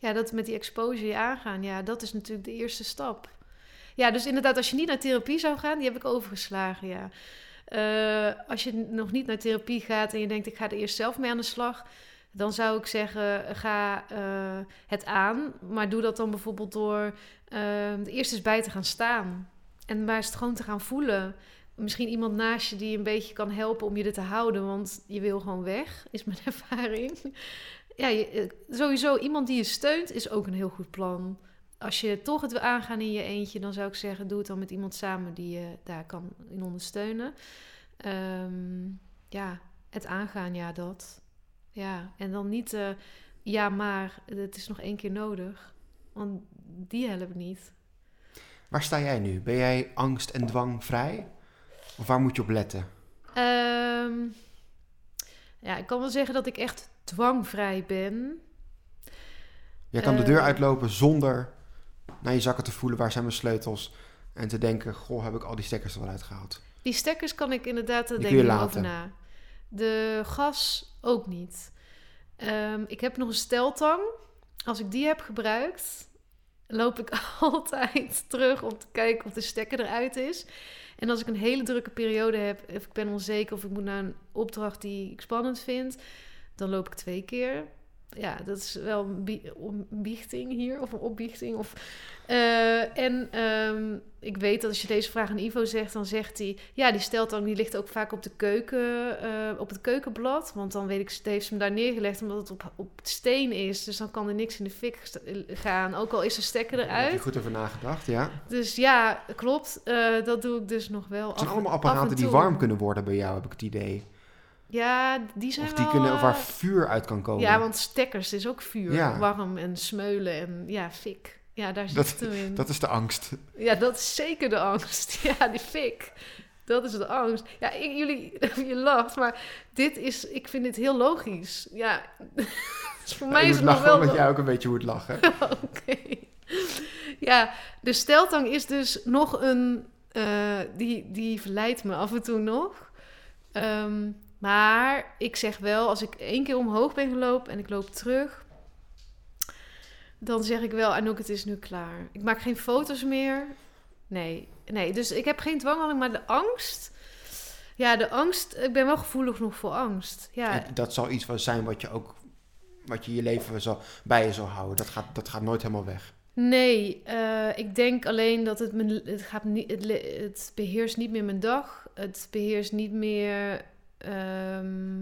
Ja, dat met die exposure aangaan, ja, dat is natuurlijk de eerste stap. Ja, dus inderdaad, als je niet naar therapie zou gaan, die heb ik overgeslagen, ja. Eh, als je nog niet naar therapie gaat en je denkt, ik ga er eerst zelf mee aan de slag, dan zou ik zeggen, ga eh, het aan. Maar doe dat dan bijvoorbeeld door er eerst eens bij te gaan staan. En maar eens gewoon te gaan voelen. Misschien iemand naast je die een beetje kan helpen om je er te houden, want je wil gewoon weg, is mijn ervaring. Ja, je, eh, sowieso iemand die je steunt is ook een heel goed plan. Als je toch het wil aangaan in je eentje, dan zou ik zeggen: doe het dan met iemand samen die je daar kan in ondersteunen. Ehm, ja, het aangaan, ja, dat. Ja, en dan niet, eh, ja, maar het is nog één keer nodig. Want die helpt niet. Waar sta jij nu? Ben jij angst- en dwangvrij? Of waar moet je op letten? Ehm, ja, ik kan wel zeggen dat ik echt dwangvrij ben. Jij kan de deur Eh. uitlopen zonder naar je zakken te voelen waar zijn mijn sleutels. En te denken, goh, heb ik al die stekkers er wel uitgehaald. Die stekkers kan ik inderdaad, daar denk ik over na. De gas ook niet. Ehm, ik heb nog een steltang. Als ik die heb gebruikt, loop ik altijd terug om te kijken of de stekker eruit is. En als ik een hele drukke periode heb, of ik ben onzeker of ik moet naar een opdracht die ik spannend vind, dan loop ik twee keer. Ja, dat is wel een bie- een biechting hier, of een opbiechting. Of, eh, en ehm, ik weet dat als je deze vraag aan Ivo zegt, dan zegt hij... Ja, die steltang die ligt ook vaak op, de keuken, eh, op het keukenblad. Want dan weet ik, heeft ze hem daar neergelegd omdat het op, op steen is. Dus dan kan er niks in de fik gaan, ook al is de stekker Daar heb je eruit. goed over nagedacht, ja. Dus ja, klopt. Eh, dat doe ik dus nog wel. Het zijn af- allemaal apparaten die warm kunnen worden bij jou, heb ik het idee. Ja, die zijn Of die wel, kunnen, of waar eh, vuur uit kan komen. Ja, want stekkers is ook vuur. Ja. Warm en smeulen en ja, fik. Ja, daar zit Dat- het hem in. Dat is de angst. Ja, dat is zeker de angst. Ja, die fik. Dat is de angst. Ja, ik, jullie, je lacht, maar dit is, ik vind dit heel logisch. Ja, dus voor mij is het nog wel... omdat jij ook een beetje moet lachen. Oké. Ja, de steltang is dus nog een... eh, die, die verleidt me af en toe nog. Ehm, maar ik zeg wel, als ik één keer omhoog ben gelopen en ik loop terug... dan zeg ik wel, Anouk, het is nu klaar. Ik maak geen foto's meer. Nee, nee. Dus ik heb geen dwanghouding, maar de angst... Ja, de angst... Ik ben wel gevoelig nog voor angst. Ja, En dat zal iets zijn wat je ook wat je je leven zal, bij je zal houden. Dat gaat, dat gaat nooit helemaal weg. Nee, eh, ik denk alleen dat het, mijn, het, gaat niet, het beheerst niet meer mijn dag. Het beheerst niet meer ehm,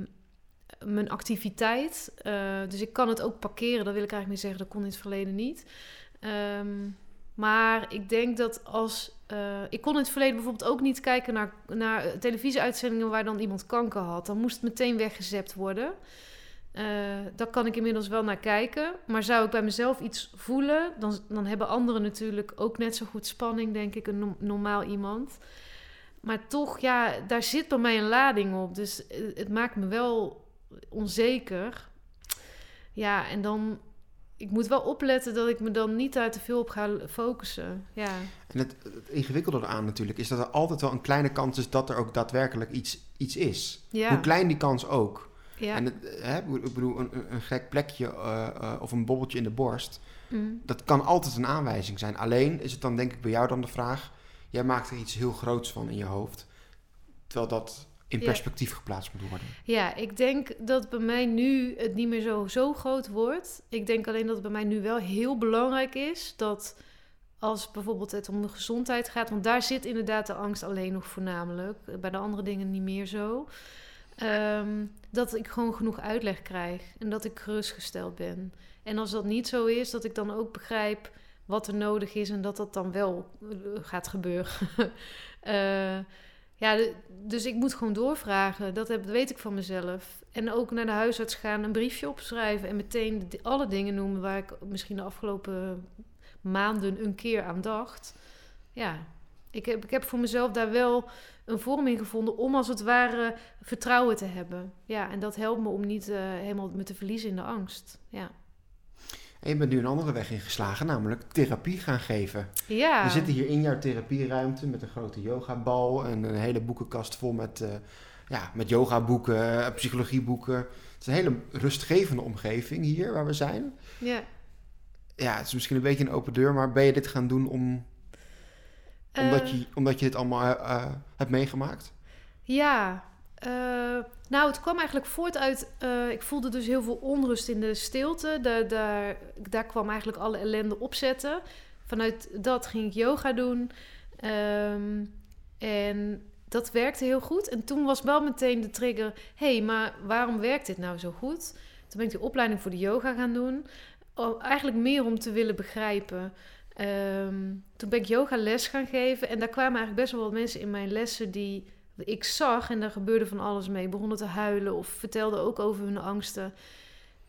mijn activiteit. Eh, dus ik kan het ook parkeren, dat wil ik eigenlijk mee zeggen. Dat kon in het verleden niet. Ehm, maar ik denk dat als... eh, ik kon in het verleden bijvoorbeeld ook niet kijken naar, naar televisieuitzendingen waar dan iemand kanker had. Dan moest het meteen weggezept worden. Eh, daar kan ik inmiddels wel naar kijken. Maar zou ik bij mezelf iets voelen, dan, dan hebben anderen natuurlijk ook net zo goed spanning, denk ik, een no- normaal iemand. Maar toch, ja, daar zit bij mij een lading op. Dus eh, het maakt me wel onzeker. Ja, en dan... Ik moet wel opletten dat ik me dan niet daar te veel op ga focussen. Ja, En het, het ingewikkelde eraan natuurlijk is dat er altijd wel een kleine kans is dat er ook daadwerkelijk iets, iets is. ja, Hoe klein die kans ook. ja. En het, hè, ik bedoel, een, een- een gek plekje eh, eh, of een bobbeltje in de borst, Mm. dat kan altijd een aanwijzing zijn. Alleen is het dan denk ik bij jou dan de vraag, jij maakt er iets heel groots van in je hoofd, terwijl dat in Ja. perspectief geplaatst moet worden. Ja, ik denk dat bij mij nu het niet meer zo, zo groot wordt. Ik denk alleen dat het bij mij nu wel heel belangrijk is dat als bijvoorbeeld het om de gezondheid gaat, want daar zit inderdaad de angst alleen nog voornamelijk. Bij de andere dingen niet meer zo. Ehm, dat ik gewoon genoeg uitleg krijg en dat ik gerustgesteld ben. En als dat niet zo is, dat ik dan ook begrijp wat er nodig is en dat dat dan wel eh, gaat gebeuren. Eh, ja, dus ik moet gewoon doorvragen. Dat, heb, weet ik van mezelf. En ook naar de huisarts gaan, een briefje opschrijven en meteen alle dingen noemen waar ik misschien de afgelopen maanden een keer aan dacht. Ja, ik heb, ik heb voor mezelf daar wel een vorm in gevonden om als het ware vertrouwen te hebben. Ja, en dat helpt me om niet eh, helemaal me te verliezen in de angst. Ja. En je bent nu een andere weg ingeslagen, namelijk therapie gaan geven. Ja. We zitten hier in jouw therapieruimte met een grote yogabal en een hele boekenkast vol met, uh, ja, met yogaboeken, eh, psychologieboeken. Het is een hele rustgevende omgeving hier waar we zijn. Ja. Ja, het is misschien een beetje een open deur, maar ben je dit gaan doen om, omdat, Eh, je, omdat je dit allemaal hebt meegemaakt? Ja, eh, nou, het kwam eigenlijk voort uit. eh, ik voelde dus heel veel onrust in de stilte. Daar, kwam eigenlijk alle ellende opzetten. Vanuit dat ging ik yoga doen. Ehm, en dat werkte heel goed. En toen was wel meteen de trigger: hé, hey, maar waarom werkt dit nou zo goed? Toen ben ik die opleiding voor de yoga gaan doen. Eigenlijk meer om te willen begrijpen. Ehm, toen ben ik yoga les gaan geven. En daar kwamen eigenlijk best wel wat mensen in mijn lessen die ik zag en daar gebeurde van alles mee. Begonnen te huilen of vertelden ook over hun angsten.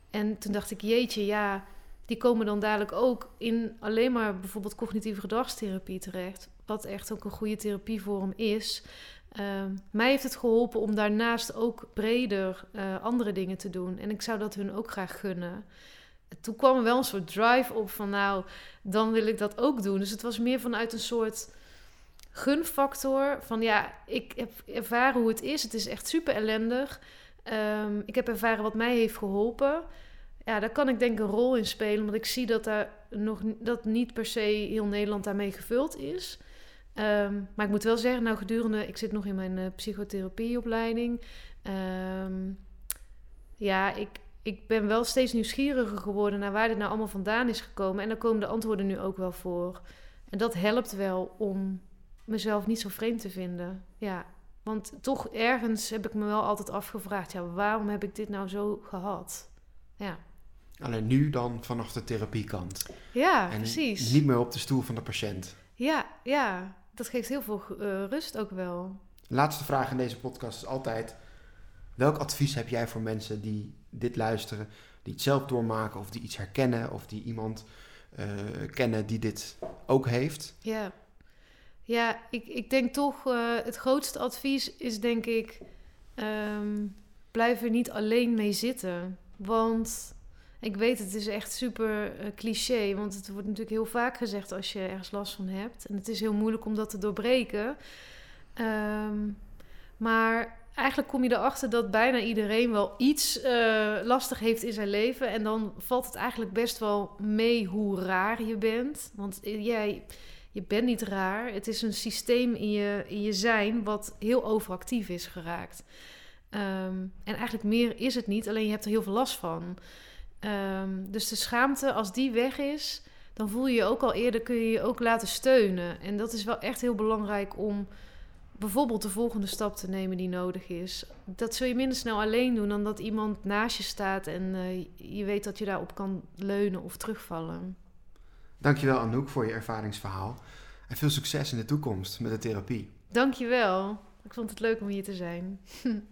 En toen dacht ik, jeetje, ja, die komen dan dadelijk ook in alleen maar bijvoorbeeld cognitieve gedragstherapie terecht. Wat echt ook een goede therapievorm is. Ehm, mij heeft het geholpen om daarnaast ook breder eh, andere dingen te doen. En ik zou dat hun ook graag gunnen. Toen kwam er wel een soort drive op van nou, dan wil ik dat ook doen. Dus het was meer vanuit een soort gunfactor. Van ja, ik heb ervaren hoe het is. Het is echt super ellendig. Ehm, ik heb ervaren wat mij heeft geholpen. Ja, daar kan ik denk een rol in spelen. Want ik zie dat, daar nog, dat niet per se heel Nederland daarmee gevuld is. Ehm, maar ik moet wel zeggen, nou gedurende... Ik zit nog in mijn uh, psychotherapieopleiding. Um, ja, ik, ik ben wel steeds nieuwsgieriger geworden... naar waar dit nou allemaal vandaan is gekomen. En daar komen de antwoorden nu ook wel voor. En dat helpt wel om mezelf niet zo vreemd te vinden. Ja, want toch ergens heb ik me wel altijd afgevraagd... ja, waarom heb ik dit nou zo gehad? Ja. Alleen nu dan vanaf de therapiekant. Ja, en precies. niet meer op de stoel van de patiënt. Ja, ja. Dat geeft heel veel uh, rust ook wel. Laatste vraag in deze podcast is altijd... welk advies heb jij voor mensen die dit luisteren... die het zelf doormaken of die iets herkennen... of die iemand uh, kennen die dit ook heeft? Ja. Ja, ik, ik denk toch, uh, het grootste advies is denk ik, um, blijf er niet alleen mee zitten. Want ik weet, het is echt super uh, cliché, want het wordt natuurlijk heel vaak gezegd als je ergens last van hebt. En het is heel moeilijk om dat te doorbreken. Um, maar eigenlijk kom je erachter dat bijna iedereen wel iets uh, lastig heeft in zijn leven. En dan valt het eigenlijk best wel mee hoe raar je bent. Want jij je bent niet raar. Het is een systeem in je, in je zijn wat heel overactief is geraakt. Um, en eigenlijk meer is het niet, alleen je hebt er heel veel last van. Um, dus de schaamte, als die weg is, dan voel je je ook al eerder, kun je je ook laten steunen. En dat is wel echt heel belangrijk om bijvoorbeeld de volgende stap te nemen die nodig is. Dat zul je minder snel alleen doen dan dat iemand naast je staat en uh, je weet dat je daarop kan leunen of terugvallen. Dankjewel Anouk voor je ervaringsverhaal. En veel succes in de toekomst met de therapie. Dankjewel. Ik vond het leuk om hier te zijn.